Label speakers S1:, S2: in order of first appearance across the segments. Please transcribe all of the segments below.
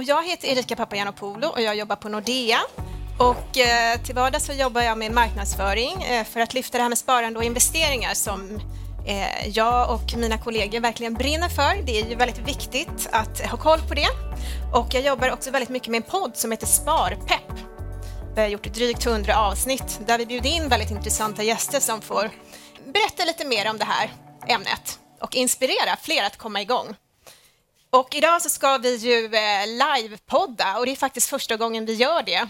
S1: och jag heter Erika Papagiannopoulou och jag jobbar på Nordea. Och eh, till vardags så jobbar jag med marknadsföring eh, för att lyfta det här med sparande och investeringar som eh, jag och mina kollegor verkligen brinner för. Det är ju väldigt viktigt att ha koll på det. Och jag jobbar också väldigt mycket med en podd som heter Sparpepp. Vi har gjort drygt 100 avsnitt där vi bjuder in väldigt intressanta gäster som får berätta lite mer om det här ämnet och inspirera fler att komma igång. Och idag så ska vi ju eh, livepodda och det är faktiskt första gången vi gör det.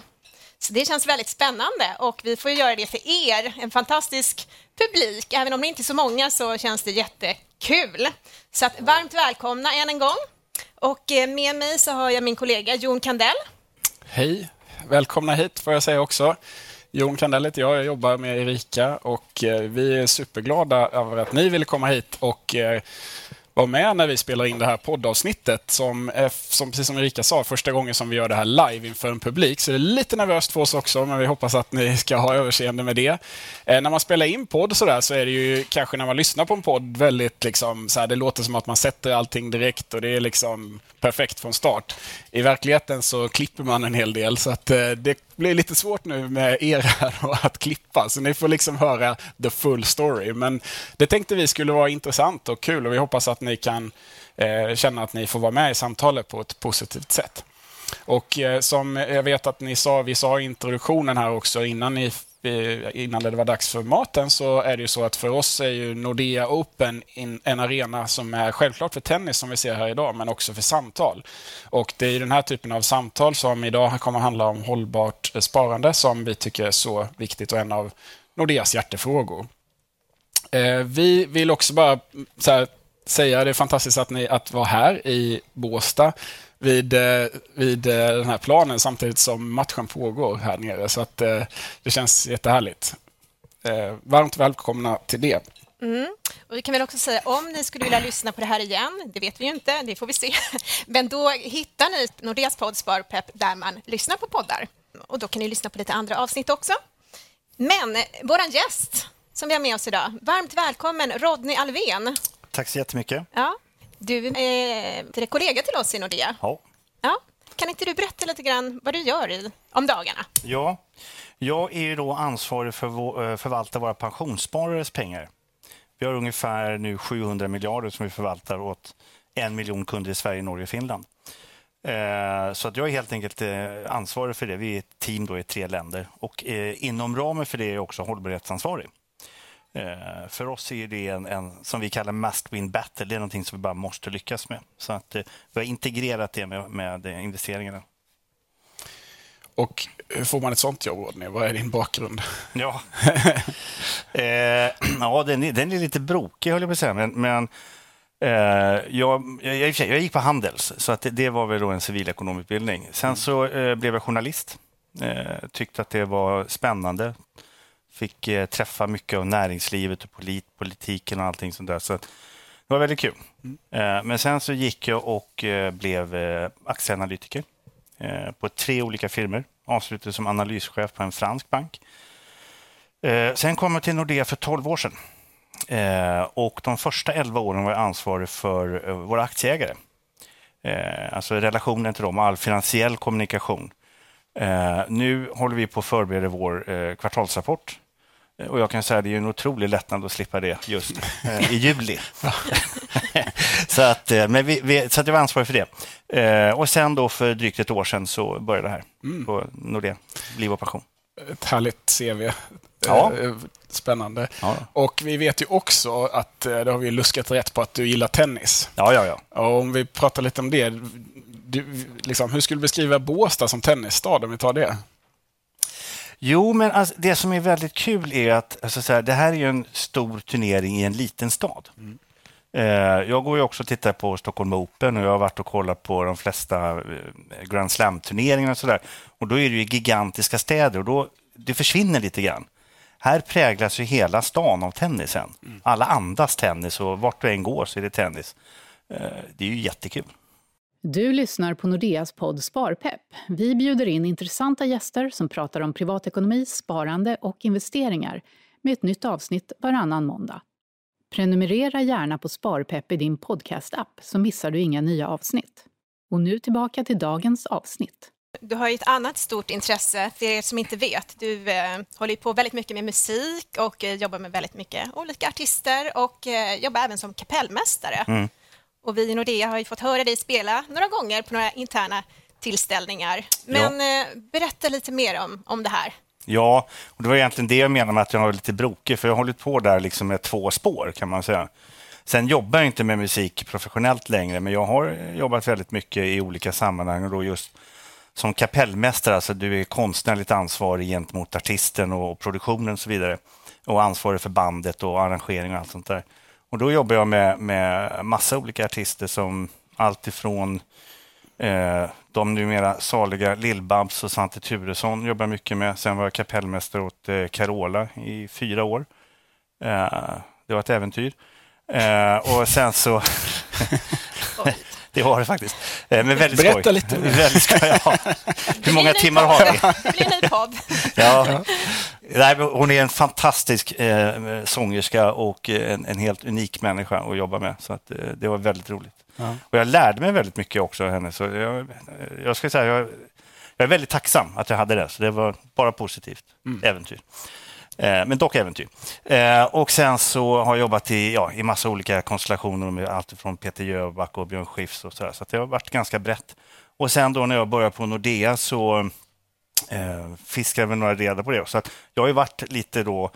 S1: Så det känns väldigt spännande och vi får göra det för er, en fantastisk publik. Även om det inte är så många så känns det jättekul. Så att varmt välkomna än en gång. Och eh, med mig så har jag min kollega Jon Kandell.
S2: Hej, välkomna hit får jag säga också. Jon Kandell heter jag, jag jobbar med Erika och eh, vi är superglada över att ni ville komma hit och vara med när vi spelar in det här poddavsnittet som, eh, är, som precis som Erika sa, första gången som vi gör det här live inför en publik. Så det är lite nervöst för oss också, men vi hoppas att ni ska ha överseende med det. Eh, när man spelar in podd så, där, så är det ju kanske när man lyssnar på en podd väldigt liksom, så här, det låter som att man sätter allting direkt och det är liksom perfekt från start. I verkligheten så klipper man en hel del, så att eh, det blir lite svårt nu med er här att klippa, så ni får liksom höra the full story. Men det tänkte vi skulle vara intressant och kul och vi hoppas att ni kan eh, känna att ni får vara med i samtalet på ett positivt sätt. Och eh, som jag vet att ni sa, vi sa i introduktionen här också innan ni innan det var dags för maten så är det ju så att för oss är ju Nordea Open en arena som är självklart för tennis som vi ser här idag, men också för samtal. Och det är den här typen av samtal som idag kommer att handla om hållbart sparande som vi tycker är så viktigt och en av Nordeas hjärtefrågor. Eh, vi vill också bara här, säga det är fantastiskt att ni att vara här i Båstad vid, eh, vid eh, den här planen samtidigt som matchen pågår här nere. Så att eh, det känns jättehärligt. Varmt välkomna till det.
S1: Mm. Och vi kan väl också säga om ni skulle vilja lyssna på det här igen, det vet vi ju inte, det får vi se. Men då hittar ni Nordeas podd Sparpepp där man lyssnar på poddar. Och då kan ni lyssna på lite andra avsnitt också. Men vår gäst som vi har med oss idag, varmt välkommen Rodney Alvén.
S3: Tack så jättemycket.
S1: Ja, du är eh, kollega till oss i Nordea.
S3: Ja.
S1: ja. Kan inte du berätta lite grann vad du gör i, om dagarna?
S3: Ja, jag är då ansvarig för att eh, förvalta våra pensionssparares pengar. Vi har ungefär nu 700 miljarder som vi förvaltar åt en miljon kunder i Sverige, Norge och Finland. Eh, så att jag är helt enkelt ansvarig för det. Vi är ett team då i tre länder och inom ramen för det är jag också hållbarhetsansvarig. Eh, för oss är det en, en, som vi kallar must win battle. Det är någonting som vi bara måste lyckas med. Så att eh, vi har integrerat det med, med investeringarna.
S2: Och hur får man ett sånt jobb, Rodney? Vad är din bakgrund?
S3: Ja, eh, ja den, är, den är lite brokig, höll jag på att säga. Men, men eh, jag, jag, jag, gick på Handels, så att det, det var väl då en civilekonomutbildning. Sen så eh, blev jag journalist. Eh, tyckte att det var spännande fick eh, träffa mycket av näringslivet och polit, politiken och allting sånt där. Så det var väldigt kul. Mm. Eh, men sen så gick jag och eh, blev eh, aktieanalytiker eh, på tre olika firmor. Avslutade som analyschef på en fransk bank. Eh, sen kom jag till Nordea för 12 år sedan. och de första 11 åren var jag ansvarig för våra aktieägare. alltså relationen till dem, all finansiell kommunikation. nu håller vi på att förbereda vår kvartalsrapport och jag kan säga att det är en otrolig lättnad att slippa det just eh, i juli. så, att, eh, men vi, vi, så att jag var ansvarig för det. Eh, och sen då för drygt ett år sedan så började det här mm. på Nordea, Liv och Passion.
S2: Ett härligt CV. Ja. Spännande. Ja. Och vi vet ju också att, det har vi luskat rätt på, att du gillar tennis.
S3: Ja, ja, ja.
S2: Och om vi pratar lite om det. Du, liksom, hur skulle du beskriva Båstad som tennisstad, om vi tar det?
S3: Jo, men alltså, det som är väldigt kul är att alltså, så här, det här är en stor turnering i en liten stad. Mm. Eh, jag går ju också och tittar på Stockholm Open och jag har varit och kollat på de flesta eh, Grand Slam-turneringarna och så där. Och då är det ju gigantiska städer och då det försvinner lite grann. Här präglas ju hela stan av tennisen. Mm. Alla andas tennis och vart du än går så är det tennis. Eh, det är ju jättekul.
S4: Du lyssnar på Nordeas podd Sparpepp. Vi bjuder in intressanta gäster som pratar om privatekonomi, sparande och investeringar med ett nytt avsnitt varannan måndag. Prenumerera gärna på Sparpepp i din podcastapp så missar du inga nya avsnitt. Och nu tillbaka till dagens avsnitt.
S1: Du har ju ett annat stort intresse, för er som inte vet. Du eh, håller på väldigt mycket med musik och eh, jobbar med väldigt mycket olika artister och eh, jobbar även som kapellmästare. Mm. Och vi i Nordea har ju fått höra dig spela några gånger på några interna tillställningar. Men ja. Eh, berätta lite mer om, om det här.
S3: Ja, och det var egentligen det jag menade med att jag var lite brokig, för jag har hållit på där liksom med två spår kan man säga. Sen jobbar jag inte med musik professionellt längre, men jag har jobbat väldigt mycket i olika sammanhang och då just som kapellmästare, alltså du är konstnärligt ansvarig gentemot artisten och produktionen och så vidare och ansvarig för bandet och arrangering och allt sånt där. Och då jobbar jag med, med massa olika artister som allt ifrån eh, de numera saliga Lill-Babs och Svante Turesson jobbar mycket med. Sen var jag kapellmästare åt eh, Carola i fyra år. Eh, det var ett äventyr. Eh, och sen så... det var det faktiskt. Eh, men väldigt
S2: Berätta
S3: skoj.
S2: lite
S3: väldigt skoj, ja. Hur många timmar har vi?
S1: Det blir en ny podd.
S3: ja. Nej, hon är en fantastisk eh, sångerska och en, en, helt unik människa att jobba med. Så att, eh, det var väldigt roligt. Ja. Och jag lärde mig väldigt mycket också av henne. Så jag, jag ska säga, jag, jag är väldigt tacksam att jag hade det. Så det var bara positivt. Mm. Äventyr. Eh, men dock äventyr. Eh, och sen så har jag jobbat i, ja, i massa olika konstellationer med allt från Peter Jöback och Björn Skifs och sådär. Så det har varit ganska brett. Och sen då när jag började på Nordea så eh, fiskade vi några reda på det. Så att jag har ju varit lite då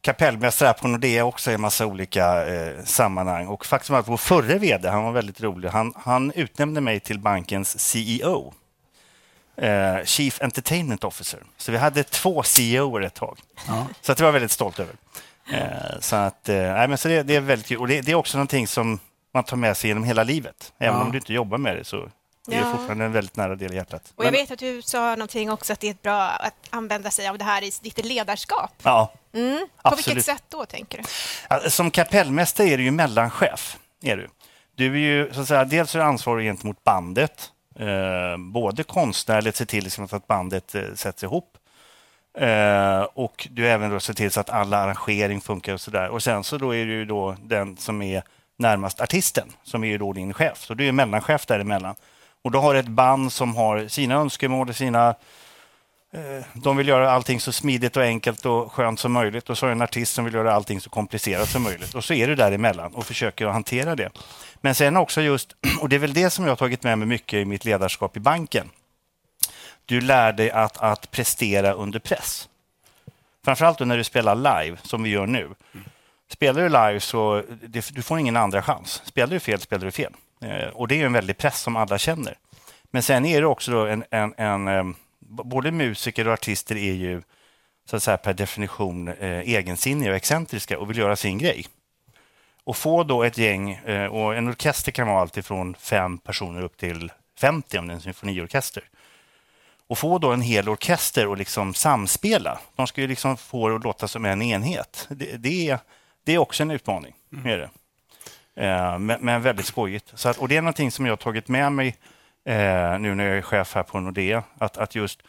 S3: kapellmästare på Nordea också i en massa olika eh, sammanhang. Och faktum är att vår förre vd, han var väldigt rolig, han, han utnämnde mig till bankens CEO. Eh, Chief Entertainment Officer. Så vi hade två CEO ett tag. Ja. Så att det var jag väldigt stolt över. Eh, så att, eh, nej, men så det, det, är väldigt kul. Och det, det, är också någonting som man tar med sig genom hela livet. Även ja. om du inte jobbar med det så det är ja. fortfarande en väldigt nära del i hjärtat.
S1: Och jag vet att du sa någonting också att det är bra att använda sig av det här i ditt ledarskap.
S3: Ja,
S1: mm. På absolut. vilket sätt då, tänker
S3: du? Som kapellmästare är du ju mellanchef. Är du. du är ju, så att säga, dels är du ansvarig gentemot bandet, eh, både konstnärligt, se till liksom att bandet eh, sätts ihop, eh, och du även då ser till så att alla arrangering funkar och så där. Och sen så då är du då den som är närmast artisten, som är ju då din chef. Så du är mellanchef däremellan. Och då har du ett band som har sina önskemål, sina Eh, de vill göra allting så smidigt och enkelt och skönt som möjligt. Och så är det en artist som vill göra allting så komplicerat som möjligt. Och så är du däremellan och försöker att hantera det. Men sen också just, och det är väl det som jag har tagit med mig mycket i mitt ledarskap i banken. Du lär dig att, att prestera under press. Framförallt när du spelar live, som vi gör nu. Spelar du live så du får ingen andra chans. Spelar du fel, spelar du fel. Eh, och det är en väldig press som alla känner. Men sen är det också en, en, en ehm, både musiker och artister är ju så att säga, per definition eh, egensinniga och excentriska och vill göra sin grej. Och få då ett gäng, eh, och en orkester kan vara alltifrån fem personer upp till 50 om det är en symfoniorkester. Och få då en hel orkester och liksom samspela. De ska ju liksom få det att låta som en enhet. Det, det, är, det är också en utmaning. Mm. Är det. Eh, men, men, väldigt skojigt. Så att, och det är någonting som jag har tagit med mig eh, nu när jag är chef här på Nordea. Att, att just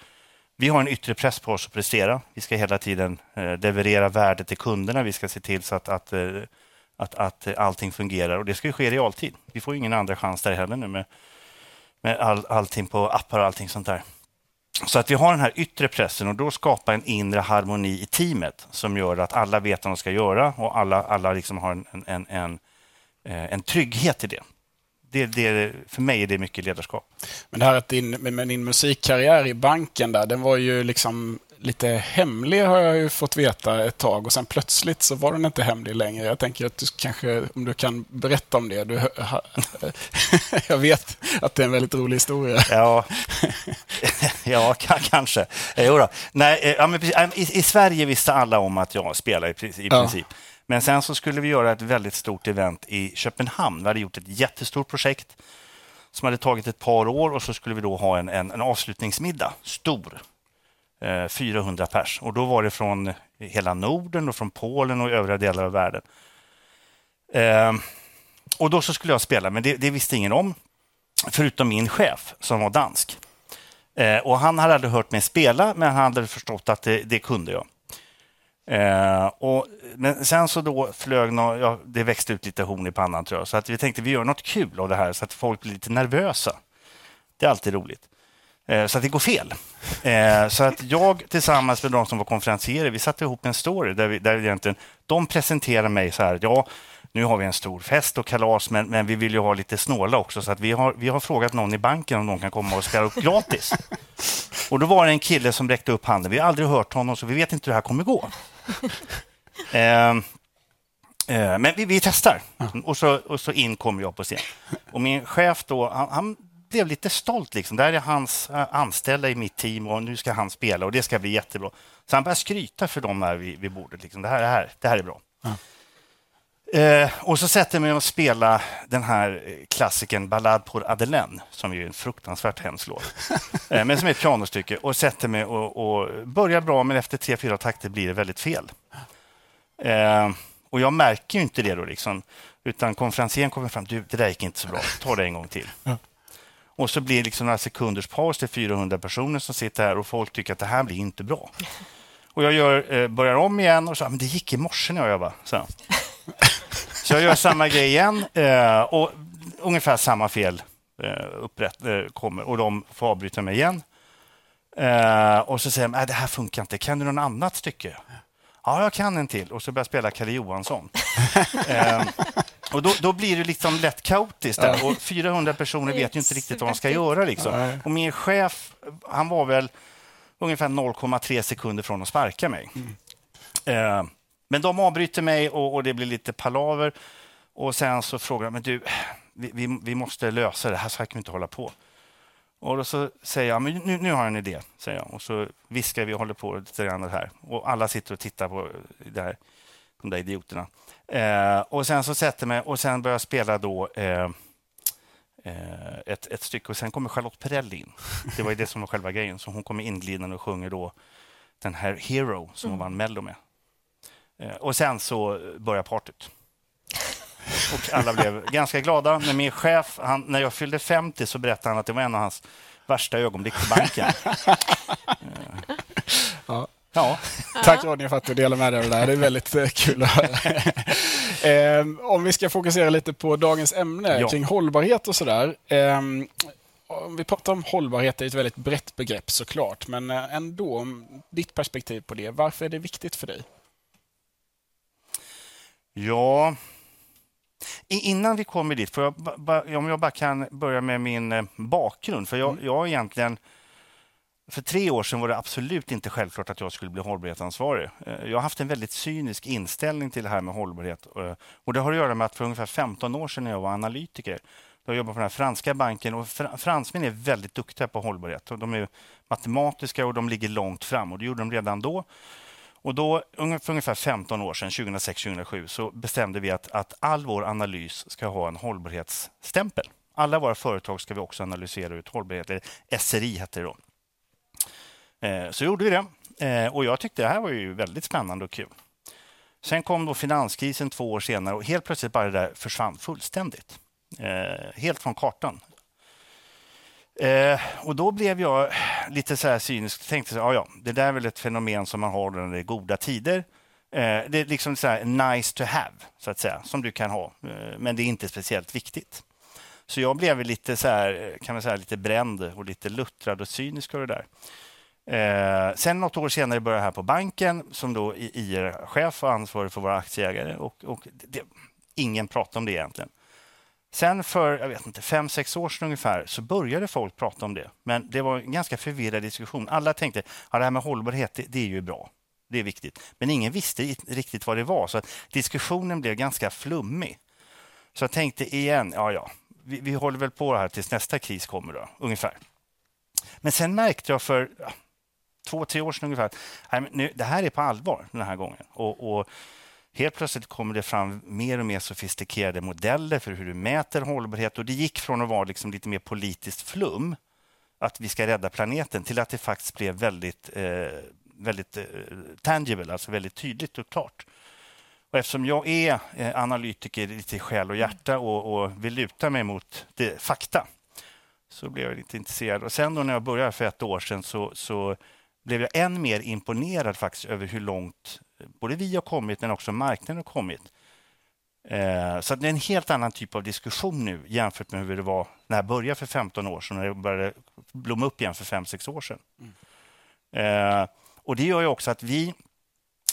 S3: vi har en yttre press på oss att prestera. Vi ska hela tiden eh, leverera värde till kunderna. Vi ska se till så att, att, eh, att, att allting fungerar och det ska ske i realtid. Vi får ingen andra chans där heller nu med, med all, allting på appar och allting sånt där. Så att vi har den här yttre pressen och då skapar en inre harmoni i teamet som gör att alla vet vad de ska göra och alla, alla liksom har en, en, en eh, en trygghet i det. Det, det, för mig är det mycket ledarskap.
S2: Men det här att din, med din musikkarriär i banken där, den var ju liksom lite hemlig har jag ju fått veta ett tag och sen plötsligt så var den inte hemlig längre. Jag tänker att du kanske, om du kan berätta om det. Du, jag vet att det är en väldigt rolig historia.
S3: Ja, ja kanske. Jo då. Nej, eh, ja, men, i, i, Sverige visste alla om att jag spelar i, i princip. Ja. Men sen så skulle vi göra ett väldigt stort event i Köpenhamn. Vi hade gjort ett jättestort projekt som hade tagit ett par år och så skulle vi då ha en, en, en avslutningsmiddag, stor. Eh, 400 pers. Och då var det från hela Norden och från Polen och övriga delar av världen. Eh, och då så skulle jag spela, men det, det, visste ingen om. Förutom min chef som var dansk. Eh, och Han hade aldrig hört mig spela, men han hade förstått att det, det kunde jag. Eh, och, men sen så då flög no, ja, det växte ut lite horn i pannan tror jag. Så att vi tänkte vi gör något kul av det här så att folk blir lite nervösa. Det är alltid roligt. Eh, så att det går fel. Eh, så att jag tillsammans med de som var konferencierer, vi satte ihop en story där, vi, där egentligen, de presenterar mig så här, ja, nu har vi en stor fest och kalas, men, men vi vill ju ha lite snåla också, så att vi har, vi har frågat någon i banken om de kan komma och spela upp gratis. Och då var det en kille som räckte upp handen. Vi har aldrig hört honom, så vi vet inte hur det här kommer gå. Eh, eh, men vi, vi testar. Och, så, och så in kommer jag på scen. Och min chef då, han, han blev lite stolt. Liksom. Det här är hans eh, anställda i mitt team och nu ska han spela och det ska bli jättebra. Så han börjar skryta för dem här vid, vid bordet. Liksom. Det, här, det, här, det här är bra. Ja. Eh, och så sätter jag mig och spelar den här klassikern Ballad pour Adelaine som är en fruktansvärt hemsk låt. eh, men som är ett pianostycke och sätter mig och, och börjar bra men efter tre, fyra takter blir det väldigt fel. Eh, och jag märker ju inte det då liksom. Utan konferencieren kommer fram. Du, det där gick inte så bra. Ta det en gång till. Ja. Och så blir det liksom några sekunders paus till 400 personer som sitter här och folk tycker att det här blir inte bra. Och jag gör, eh, börjar om igen och så men det gick i morse när jag. Så. Så jag gör samma grej igen eh, och ungefär samma fel eh, upprätt, kommer och de får avbryta mig igen. och så säger de, det här funkar inte, kan du något annat stycke? Ja, jag kan en till. Och så börjar jag spela Kalle Johansson. Och då, då, blir det liksom lätt kaotiskt. Där. Och 400 personer vet ju inte riktigt vad de ska göra. Liksom. Och min chef, han var väl ungefär 0,3 sekunder från att sparka mig. Mm. Eh, men de avbryter mig och, och, det blir lite palaver. Och sen så frågar de, men du, vi, vi, vi måste lösa det här, så här kan vi inte hålla på. Och då så säger jag, men nu, nu har jag en idé, säger jag. Och så viskar vi och håller på lite grann här. Och alla sitter och tittar på det här, de där idioterna. Eh, och sen så sätter mig och sen börjar jag spela då eh, eh, ett, ett stycke och sen kommer Charlotte Perrelli in. Det var ju det som var själva grejen. Så hon kommer inglidande och sjunger då den här Hero som hon mm. vann Mello med. Eh, och sen så börjar partyt. Och alla blev ganska glada. Men min chef, han, när jag fyllde 50 så berättade han att det var en av hans värsta ögonblick på banken.
S2: Ja. Ja. Tack Ronja för att du delar med dig av det där. Det är väldigt eh, kul att höra. Ehm, om vi ska fokusera lite på dagens ämne ja. kring hållbarhet och sådär. Ehm, om vi pratar om hållbarhet, det är ett väldigt brett begrepp såklart, men eh, ändå, ditt perspektiv på det. Varför är det viktigt för dig?
S3: Ja, innan vi kommer dit, får jag, om jag bara kan börja med min eh, bakgrund. För jag, mm. jag egentligen för tre år sedan var det absolut inte självklart att jag skulle bli hållbarhetsansvarig. Eh, jag har haft en väldigt cynisk inställning till det här med hållbarhet. Eh, och det har att göra med att för ungefär 15 år sedan när jag var analytiker, då jobbade på den franska banken och fransmän är väldigt duktiga på hållbarhet. De är matematiska och de ligger långt fram och det gjorde de redan då. Och då, för ungefär 15 år sedan, 2006-2007, så bestämde vi att, att all vår analys ska ha en hållbarhetsstämpel. Alla våra företag ska vi också analysera ut hållbarhet, eller SRI heter det då. Eh, så gjorde vi det. Eh, och jag tyckte det här var ju väldigt spännande och kul. Sen kom då finanskrisen två år senare och helt plötsligt bara det där försvann fullständigt. Eh, helt från kartan. Eh, och då blev jag lite så här cynisk och tänkte så ja, ja, det där är väl ett fenomen som man har när det är goda tider. Eh, det är liksom så här nice to have, så att säga, som du kan ha, eh, men det är inte speciellt viktigt. Så jag blev lite så här, kan man säga, lite bränd och lite luttrad och cynisk av det där. Eh, sen något år senare började jag här på banken som då IR-chef och ansvarig för våra aktieägare. Och, och det, ingen pratade om det egentligen. Sen för jag vet inte, fem, sex år sedan ungefär så började folk prata om det. Men det var en ganska förvirrad diskussion. Alla tänkte att det här med hållbarhet, det, det, är ju bra. Det är viktigt. Men ingen visste riktigt vad det var, så att diskussionen blev ganska flummig. Så jag tänkte igen, ja, ja, vi, vi håller väl på här tills nästa kris kommer, då, ungefär. Men sen märkte jag för två, tre år sedan ungefär. Nej, men nu, det här är på allvar den här gången. Och, och, Helt plötsligt kommer det fram mer och mer sofistikerade modeller för hur du mäter hållbarhet. Och Det gick från att vara liksom lite mer politiskt flum, att vi ska rädda planeten, till att det faktiskt blev väldigt, eh, väldigt eh, tangible, alltså väldigt tydligt och klart. Och eftersom jag är eh, analytiker lite i själ och hjärta och, och vill luta mig mot det, fakta så blev jag lite intresserad. Och sen då när jag började för ett år sedan så, så blev jag än mer imponerad faktiskt över hur långt både vi har kommit men också marknaden har kommit. Eh, så det är en helt annan typ av diskussion nu jämfört med hur det var när jag började för 15 år sedan, när det började blomma upp igen för 5-6 år sedan. Mm. och Det gör ju också att vi,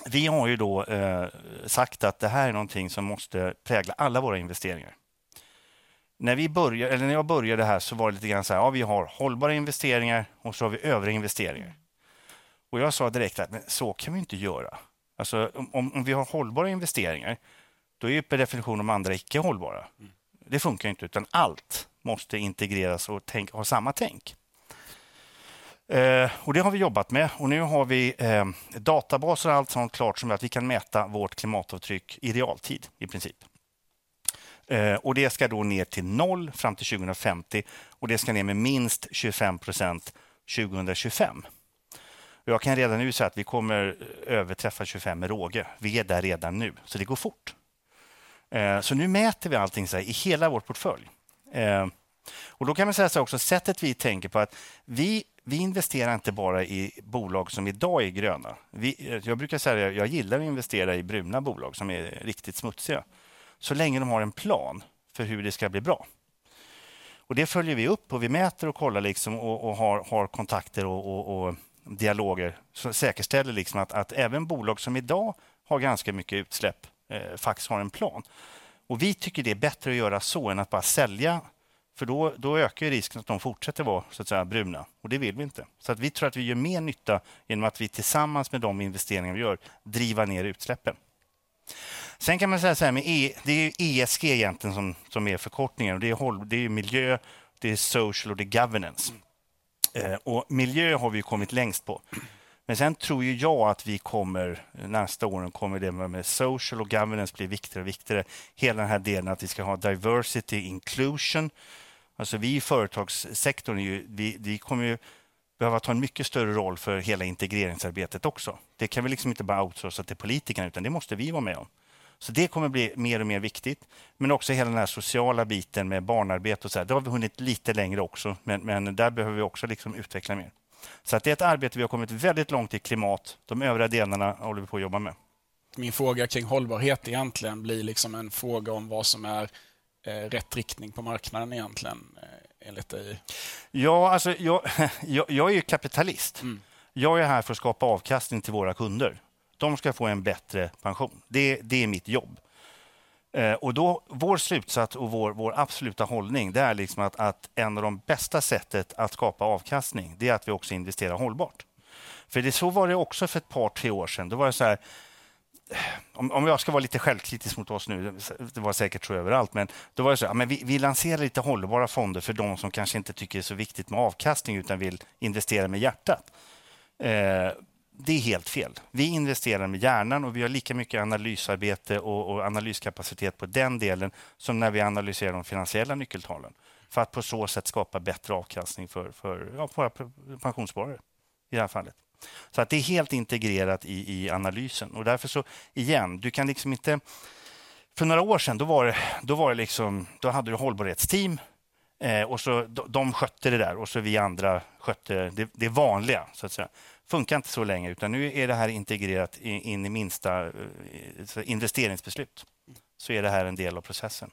S3: vi har ju då eh, sagt att det här är någonting som måste prägla alla våra investeringar. När, vi började, eller när jag började här så var det lite grann så här, ja, vi har hållbara investeringar och så har vi övriga investeringar. Och jag sa direkt att men så kan vi inte göra. Alltså, om, om vi har hållbara investeringar, då är ju per definition de andra icke hållbara. Mm. Det funkar inte, utan allt måste integreras och tänk, ha samma tänk. Eh, och Det har vi jobbat med och nu har vi eh, databaser och allt sånt klart som gör att vi kan mäta vårt klimatavtryck i realtid i princip. Eh, och Det ska då ner till noll fram till 2050 och det ska ner med minst 25 procent 2025. Jag kan redan nu säga att vi kommer överträffa 25 med råge. Vi är där redan nu, så det går fort. Eh, så nu mäter vi allting så i hela vår portfölj. Eh, och Då kan man säga så också, sättet vi tänker på att vi, vi investerar inte bara i bolag som idag är gröna. Vi, eh, jag brukar säga att jag gillar att investera i bruna bolag som är riktigt smutsiga. Så länge de har en plan för hur det ska bli bra. Och Det följer vi upp och vi mäter och kollar liksom och, och har, har, kontakter och, och, och dialoger som säkerställer liksom att, att även bolag som idag har ganska mycket utsläpp eh, faktiskt har en plan. Och Vi tycker det är bättre att göra så än att bara sälja för då, då ökar risken att de fortsätter vara så att säga, bruna och det vill vi inte. Så att vi tror att vi gör mer nytta genom att vi tillsammans med de investeringar vi gör driva ner utsläppen. Sen kan man säga så här med e, det är ESG egentligen som, som är förkortningen. Och det, är håll, det är miljö, det är social och det är governance. Eh, och miljö har vi kommit längst på. Men sen tror ju jag att vi kommer nästa åren kommer det med social och governance bli viktigare och viktigare. Hela den här delen att vi ska ha diversity, inclusion. Alltså vi i företagssektorn, ju, vi, vi kommer ju behöva ta en mycket större roll för hela integreringsarbetet också. Det kan vi liksom inte bara outsourca till politikerna, utan det måste vi vara med om. Så det kommer bli mer och mer viktigt. Men också hela den här sociala biten med barnarbete och så här. Det har vi hunnit lite längre också, men, men där behöver vi också liksom utveckla mer. Så att det är ett arbete vi har kommit väldigt långt i klimat. De övriga delarna håller vi på att jobba med.
S2: Min fråga kring hållbarhet egentligen blir liksom en fråga om vad som är eh, rätt riktning på marknaden egentligen, eh, enligt dig?
S3: Ja, alltså, jag, jag, jag är ju kapitalist. Mm. Jag är här för att skapa avkastning till våra kunder. De ska få en bättre pension. Det, det är mitt jobb. Eh, och då, vår slutsats och vår, vår absoluta hållning det är liksom att, att en av de bästa sättet att skapa avkastning det är att vi också investerar hållbart. För det så var det också för ett par, tre år sedan. Då var det så här, eh, om, om jag ska vara lite självkritisk mot oss nu, det var säkert så överallt, men då var det så men vi, vi lanserar lite hållbara fonder för de som kanske inte tycker det är så viktigt med avkastning utan vill investera med hjärtat. Eh, det är helt fel. Vi investerar med hjärnan och vi har lika mycket analysarbete och, och, analyskapacitet på den delen som när vi analyserar de finansiella nyckeltalen för att på så sätt skapa bättre avkastning för, för ja, våra pensionssparare i det här fallet. Så att det är helt integrerat i, i analysen och därför så igen, du kan liksom inte... För några år sedan då var det, då var det liksom, då hade du hållbarhetsteam eh, och så de, de skötte det där och så vi andra skötte det, det vanliga så att säga funkar inte så länge utan nu är det här integrerat in i minsta eh, investeringsbeslut. Så är det här en del av processen.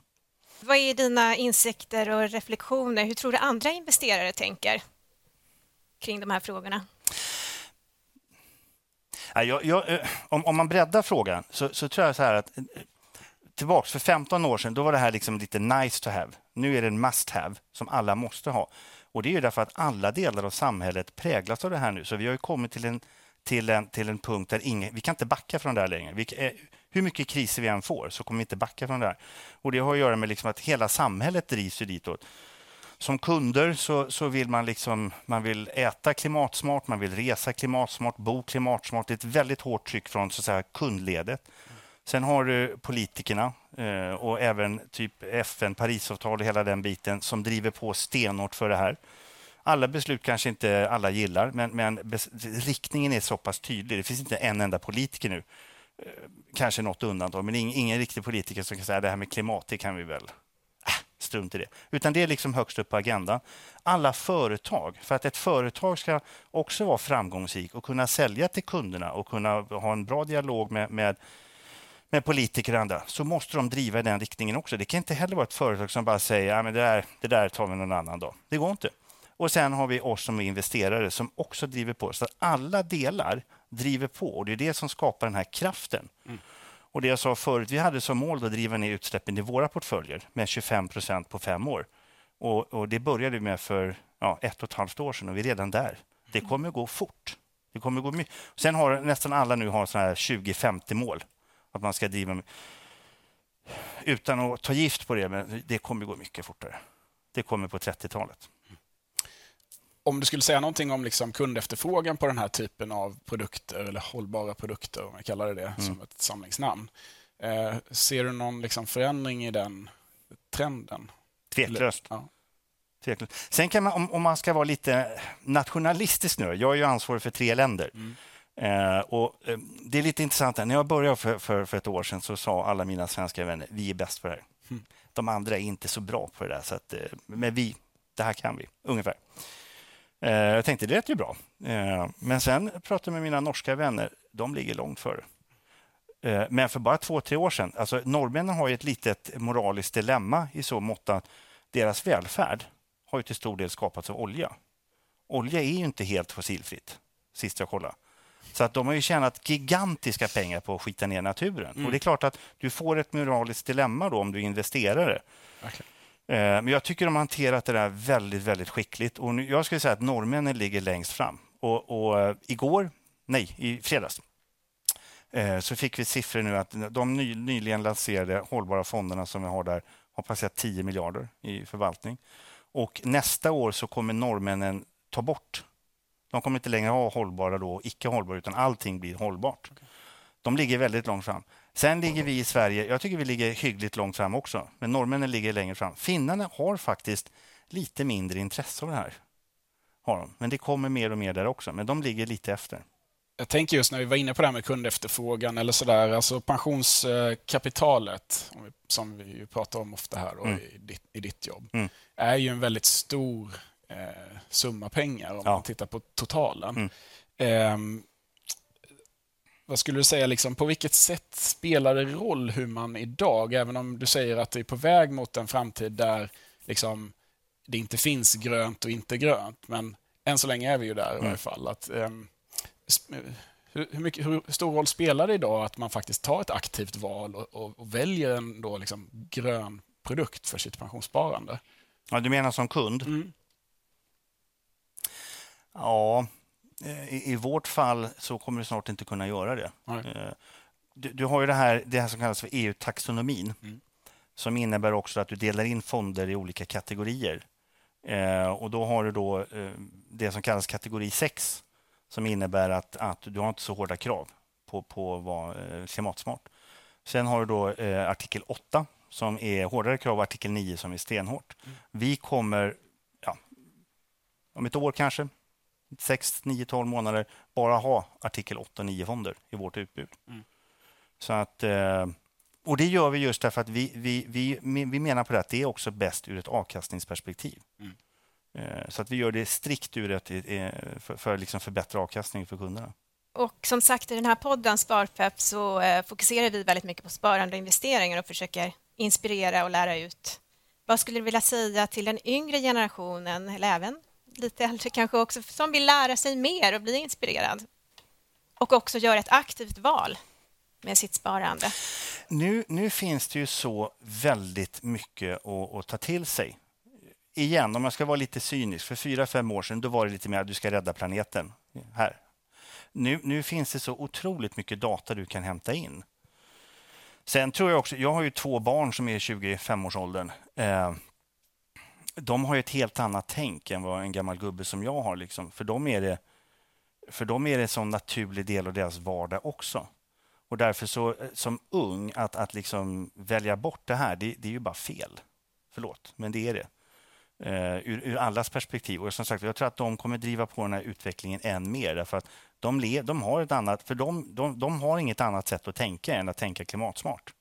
S1: Vad är dina insikter och reflektioner? Hur tror du andra investerare tänker kring de här frågorna?
S3: Jag, jag, eh, om, om, man breddar frågan så, så, tror jag så att eh, tillbaks för 15 år sedan då var det här liksom lite nice to have. Nu är det en must have som alla måste ha. Och Det är ju därför att alla delar av samhället präglas av det här nu. Så vi har kommit till en, till en, till en punkt där ingen, vi kan inte backa från det här längre. Vi, eh, hur mycket kriser vi än får så kommer vi inte backa från det här. Och Det har att göra med liksom att hela samhället drivs ditåt. Som kunder så, så vill man, liksom, man vill äta klimatsmart, man vill resa klimatsmart, bo klimatsmart. Det är ett väldigt hårt tryck från så att säga, kundledet. Sen har du politikerna eh, och även typ FN, Parisavtal och hela den biten som driver på stenhårt för det här. Alla beslut kanske inte alla gillar, men, men riktningen är så pass tydlig. Det finns inte en enda politiker nu, eh, kanske något undantag, men ingen, ingen riktig politiker som kan säga det här med klimat, det kan vi väl äh, strunt i det. Utan det är liksom högst upp på agendan. Alla företag, för att ett företag ska också vara framgångsrikt och kunna sälja till kunderna och kunna ha en bra dialog med, med med politiker och andra, så måste de driva i den riktningen också. Det kan inte heller vara ett företag som bara säger att det, där, det där tar vi någon annan dag. Det går inte. Och sen har vi oss som investerare som också driver på. Så alla delar driver på och det är det som skapar den här kraften. Mm. Och det jag sa förut, vi hade som mål att driva ner utsläppen i våra portföljer med 25 procent på fem år. Och, och, det började vi med för ja, ett och ett halvt år sedan och vi är redan där. Det kommer att gå fort. Det kommer gå mycket. Sen har nästan alla nu har såna här 20-50 mål. Att man ska driva utan att ta gift på det, men det kommer gå mycket fortare. Det kommer på 30-talet.
S2: Om du skulle säga någonting om liksom kundefterfrågan på den här typen av produkter, eller hållbara produkter, om jag kallar det det, mm. som ett samlingsnamn. Eh, ser du någon liksom förändring i den trenden?
S3: Tveklöst. Ja. Sen kan man, om, om, man ska vara lite nationalistisk nu, jag är ju ansvarig för tre länder. Mm. Eh, och, eh, det är lite intressant, när jag började för, för, för, ett år sedan så sa alla mina svenska vänner, vi är bäst på det här. Mm. De andra är inte så bra på det där, så att, eh, men vi, det här kan vi, ungefär. Eh, jag tänkte, det lät ju bra. Eh, men sen pratade jag med mina norska vänner, de ligger långt före. Eh, men för bara två, tre år sedan, alltså norrmännen har ju ett litet moraliskt dilemma i så mått att deras välfärd har ju till stor del skapats av olja. Olja är ju inte helt fossilfritt, sist jag kollade. Så att de har ju tjänat gigantiska pengar på att skita ner naturen. Mm. Och det är klart att du får ett moraliskt dilemma då om du investerar det. Okay. Eh, men jag tycker de har hanterat det där väldigt, väldigt skickligt. Och nu, jag skulle säga att norrmännen ligger längst fram. Och, och uh, igår, nej, i fredags, uh, så fick vi siffror nu att de ny, nyligen lanserade hållbara fonderna som vi har där har passerat 10 miljarder i förvaltning. Och nästa år så kommer norrmännen ta bort. De kommer inte längre ha hållbara då, icke hållbara, utan allting blir hållbart. De ligger väldigt långt fram. Sen ligger vi i Sverige, jag tycker vi ligger hyggligt långt fram också, men norrmännen ligger längre fram. Finnarna har faktiskt lite mindre intresse av det här. Har de. Men det kommer mer och mer där också, men de ligger lite efter.
S2: Jag tänker just när vi var inne på det här med kundefterfrågan eller sådär, alltså pensionskapitalet, som vi pratar om ofta här då, mm. i, ditt, i, ditt, jobb, mm. är ju en väldigt stor eh, summa pengar om ja. man tittar på totalen. Mm. Eh, vad skulle du säga, liksom, på vilket sätt spelar det roll hur man idag, även om du säger att det är på väg mot en framtid där liksom, det inte finns grönt och inte grönt, men än så länge är vi ju där i mm. varje fall. Att, um, hur, hur, mycket, hur, stor roll spelar det idag att man faktiskt tar ett aktivt val och, och, och väljer en då liksom grön produkt för sitt pensionssparande?
S3: Ja, du menar som kund? Mm. Ja, Eh, I, I, vårt fall så kommer du snart inte kunna göra det. Eh, du, du, har ju det här, det här som kallas för EU-taxonomin mm. som innebär också att du delar in fonder i olika kategorier. Eh, och Då har du då eh, det som kallas kategori 6 som innebär att, att du har inte så hårda krav på, på att vara eh, klimatsmart. Sen har du då eh, artikel 8 som är hårdare krav och artikel 9 som är stenhårt. Mm. Vi kommer ja, om ett år kanske 6, 9, 12 månader bara ha artikel 8 och 9-fonder i vårt utbud. Mm. Så att, eh, och Det gör vi just därför att vi, vi, vi, vi menar på det att det är också bäst ur ett avkastningsperspektiv. Mm. Eh, så att vi gör det strikt ur ett, eh, för, för liksom förbättra avkastning för kunderna.
S1: Och som sagt, i den här podden Sparpepp så fokuserar vi väldigt mycket på sparande och investeringar och försöker inspirera och lära ut. Vad skulle du vilja säga till den yngre generationen, eller även lite äldre kanske också, som vill lära sig mer och bli inspirerad. Och också göra ett aktivt val med sitt sparande.
S3: Nu, nu finns det ju så väldigt mycket att, att ta till sig. Igen, om jag ska vara lite cynisk, för fyra, fem år sedan då var det lite mer att du ska rädda planeten. Här. Nu, nu finns det så otroligt mycket data du kan hämta in. Sen tror jag också, jag har ju två barn som är i 25-årsåldern. Eh, de har ett helt annat tänk än vad en gammal gubbe som jag har. Liksom. För, dem är det, för dem är det en sån naturlig del av deras vardag också. Och därför så, eh, som ung, att, att liksom välja bort det här, det, det är ju bara fel. Förlåt, men det är det. Uh, ur, ur, allas perspektiv. Och som sagt, jag tror att de kommer driva på den här utvecklingen än mer. Därför att de, le, de har ett annat, för de, de, de, har inget annat sätt att tänka än att tänka klimatsmart.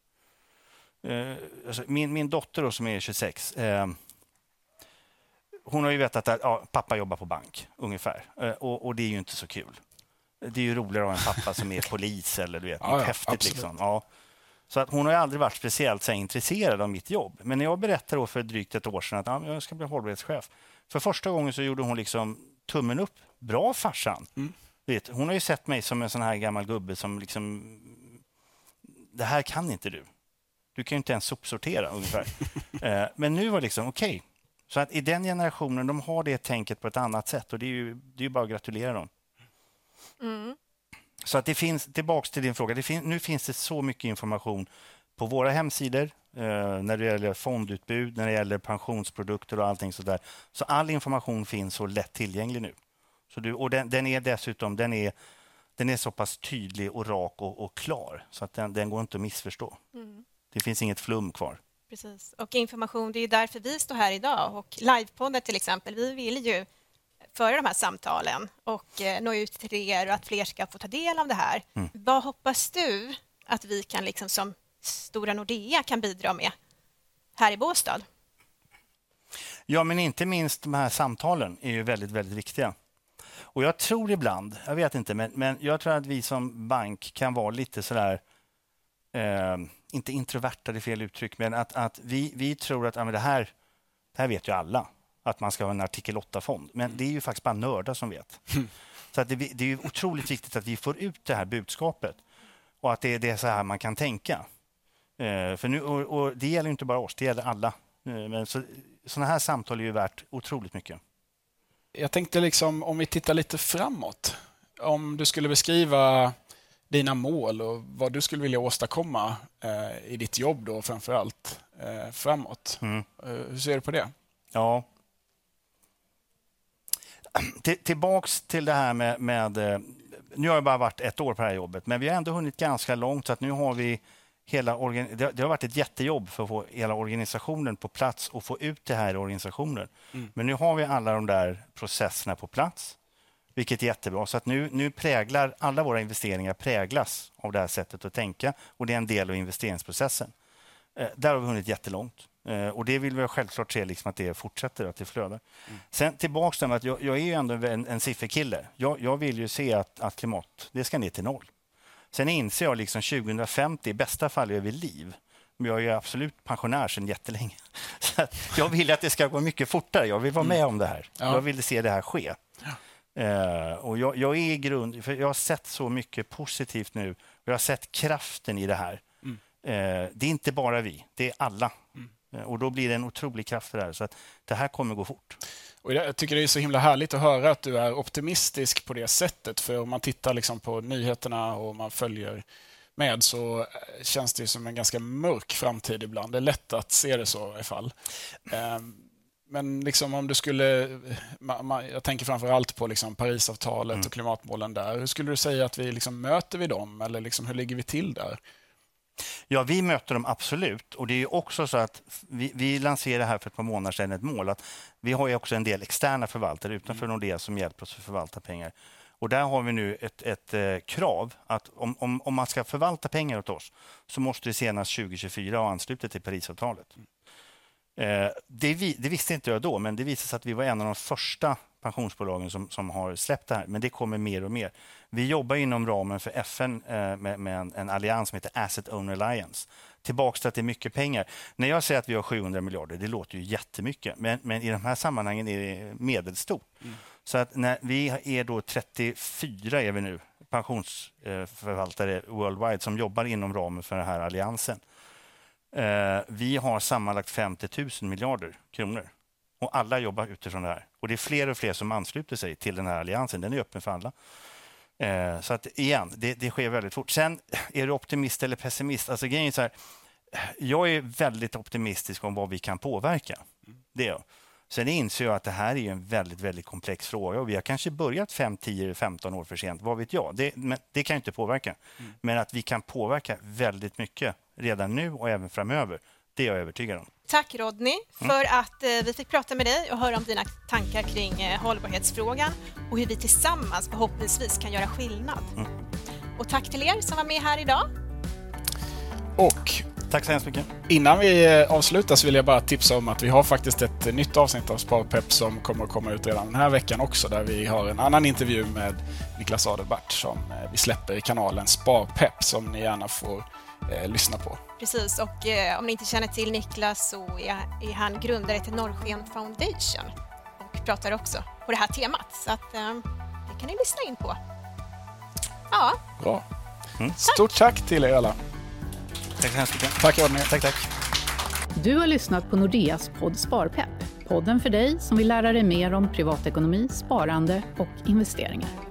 S3: Uh, alltså min, min dotter då, som är 26, uh, hon har ju vetat att ja, pappa jobbar på bank, ungefär. Eh, och, och, det är ju inte så kul. Det är ju roligare att ha en pappa som är polis eller du vet, ja, något ja, häftigt. Liksom. Ja. Så att hon har aldrig varit speciellt så här, intresserad av mitt jobb. Men när jag berättade för drygt ett år sedan att ah, jag ska bli hållbarhetschef. För första gången så gjorde hon liksom tummen upp. Bra farsan. Mm. Vet, hon har ju sett mig som en sån här gammal gubbe som liksom... Det här kan inte du. Du kan ju inte ens sopsortera ungefär. eh, men nu var det liksom okej. Okay. Så att i den generationen, de har det tänket på ett annat sätt och det är ju, det är bara att gratulera dem. Mm. Så att det finns, tillbaks till din fråga, fin, nu finns det så mycket information på våra hemsidor eh, när det gäller fondutbud, när det gäller pensionsprodukter och allting sådär. Så all information finns så lätt tillgänglig nu. Så du, och den, den, är dessutom den är, den är så pass tydlig och rak och, och klar så att den, den går inte att missförstå. Mm. Det finns inget flum kvar.
S1: Precis. Och information, det är därför vi står här idag. Och livepodden till exempel, vi vill ju föra de här samtalen och eh, nå ut till er och att fler ska få ta del av det här. Mm. Vad hoppas du att vi kan liksom som Stora Nordea kan bidra med här i Båstad?
S3: Ja, men inte minst de här samtalen är ju väldigt, väldigt viktiga. Och jag tror ibland, jag vet inte, men, men jag tror att vi som bank kan vara lite sådär, eh, inte introverta, det är fel uttryck, men att, att vi, vi tror att ja, det, här, det här vet ju alla att man ska ha en artikel 8-fond. Men det är ju faktiskt bara nördar som vet. Så att det, det är otroligt viktigt att vi får ut det här budskapet och att det, det är så här man kan tänka. Eh, för nu, och, och, det gäller inte bara oss, det gäller alla. Eh, men så, sådana här samtal är ju värt otroligt mycket.
S2: Jag tänkte liksom om vi tittar lite framåt. Om du skulle beskriva dina mål och vad du skulle vilja åstadkomma eh, i ditt jobb då framför allt eh, framåt. Mm. Eh, hur ser du på det?
S3: Ja, till, tillbaks till det här med, med, eh, Nu har jag bara varit ett år på det här jobbet, men vi har ändå hunnit ganska långt. så att nu har vi hela det, det har varit ett jättejobb för att få hela organisationen på plats och få ut det här i organisationen. Mm. Men nu har vi alla de där processerna på plats, vilket är jättebra. Så att nu, nu präglar alla våra investeringar präglas av det här sättet att tänka och det är en del av investeringsprocessen. Eh, där har vi hunnit jättelångt. Eh, och det vill vi självklart se liksom att det fortsätter, att det flödar. Mm. Sen tillbaks till att jag, jag, är ju ändå en, en sifferkille. Jag, jag, vill ju se att, att klimat, det ska ner till noll. Sen inser jag liksom 2050, i bästa fall är vi liv. Men jag är absolut pensionär sedan jättelänge. Så jag vill att det ska gå mycket fortare. Jag vill vara med om det här. Ja. Jag vill se det här ske. Uh, och jag, jag, är i grund, för jag har sett så mycket positivt nu. Jag har sett kraften i det här. Mm. Uh, det är inte bara vi, det är alla. Mm. Eh, och då blir det en otrolig kraft för det här. Så att det här kommer gå fort.
S2: Och jag tycker det är så himla härligt att höra att du är optimistisk på det sättet. För om man tittar liksom på nyheterna och man följer med så eh, känns det som en ganska mörk framtid ibland. Det är lätt att se det så i fall. Men liksom om du skulle... Jag tänker framför allt på liksom Parisavtalet mm. och klimatmålen där. Hur skulle du säga att vi liksom möter vi dem? Eller liksom hur ligger vi till där?
S3: Ja, vi möter dem absolut. Och det är också så att vi, vi lanserade här för ett par månader sedan ett mål att vi har också en del externa förvaltare utanför mm. Nordea som hjälper oss att förvalta pengar. Och där har vi nu ett, ett eh, krav att om, om, om, man ska förvalta pengar åt oss så måste det senast 2024 ha anslutit till Parisavtalet. Mm. Eh, det, vi, det, visste inte jag då, men det visade sig att vi var en av de första pensionsbolagen som, som har släppt det här. Men det kommer mer och mer. Vi jobbar inom ramen för FN eh, med, med en, en, allians som heter Asset Owner Alliance. Tillbaks till att det är mycket pengar. När jag säger att vi har 700 miljarder, det låter ju jättemycket. Men, men i de här sammanhangen är det medelstort. Mm. Så att när vi är då 34 är vi nu, pensionsförvaltare worldwide som jobbar inom ramen för den här alliansen. Eh, vi har sammanlagt 50 000 miljarder kronor och alla jobbar utifrån det här. Och det är fler och fler som ansluter sig till den här alliansen. Den är öppen för alla. Eh, så att igen, det, det, sker väldigt fort. Sen är du optimist eller pessimist? Alltså grejen är så här, jag är väldigt optimistisk om vad vi kan påverka. Det är jag. Sen inser jag att det här är en väldigt, väldigt komplex fråga och vi har kanske börjat 5, 10, 15 år för sent. Vad vet jag? Det, men det kan inte påverka. Mm. Men att vi kan påverka väldigt mycket redan nu och även framöver, det är jag övertygad om.
S1: Tack Rodney för mm. att eh, vi fick prata med dig och höra om dina tankar kring eh, hållbarhetsfrågan och hur vi tillsammans förhoppningsvis kan göra skillnad. Mm. Och tack till er som var med här idag.
S2: Och
S3: Tack så hemskt mycket.
S2: Innan vi eh, avslutar så vill jag bara tipsa om att vi har faktiskt ett nytt avsnitt av Sparpepp som kommer att komma ut redan den här veckan också där vi har en annan intervju med Niklas Adelbert som vi släpper i kanalen Sparpepp som ni gärna får eh, lyssna på.
S1: Precis, och eh, om ni inte känner till Niklas så är, är han grundare till Norrsken Foundation och pratar också på det här temat. Så att, eh, det kan ni lyssna in på. Ja,
S2: Bra. Stort tack till er alla.
S3: Tack så hemskt mycket.
S2: Tack.
S3: Tack, tack.
S4: Du har lyssnat på Nordeas podd Sparpepp. Podden för dig som vill lära dig mer om privatekonomi, sparande och investeringar.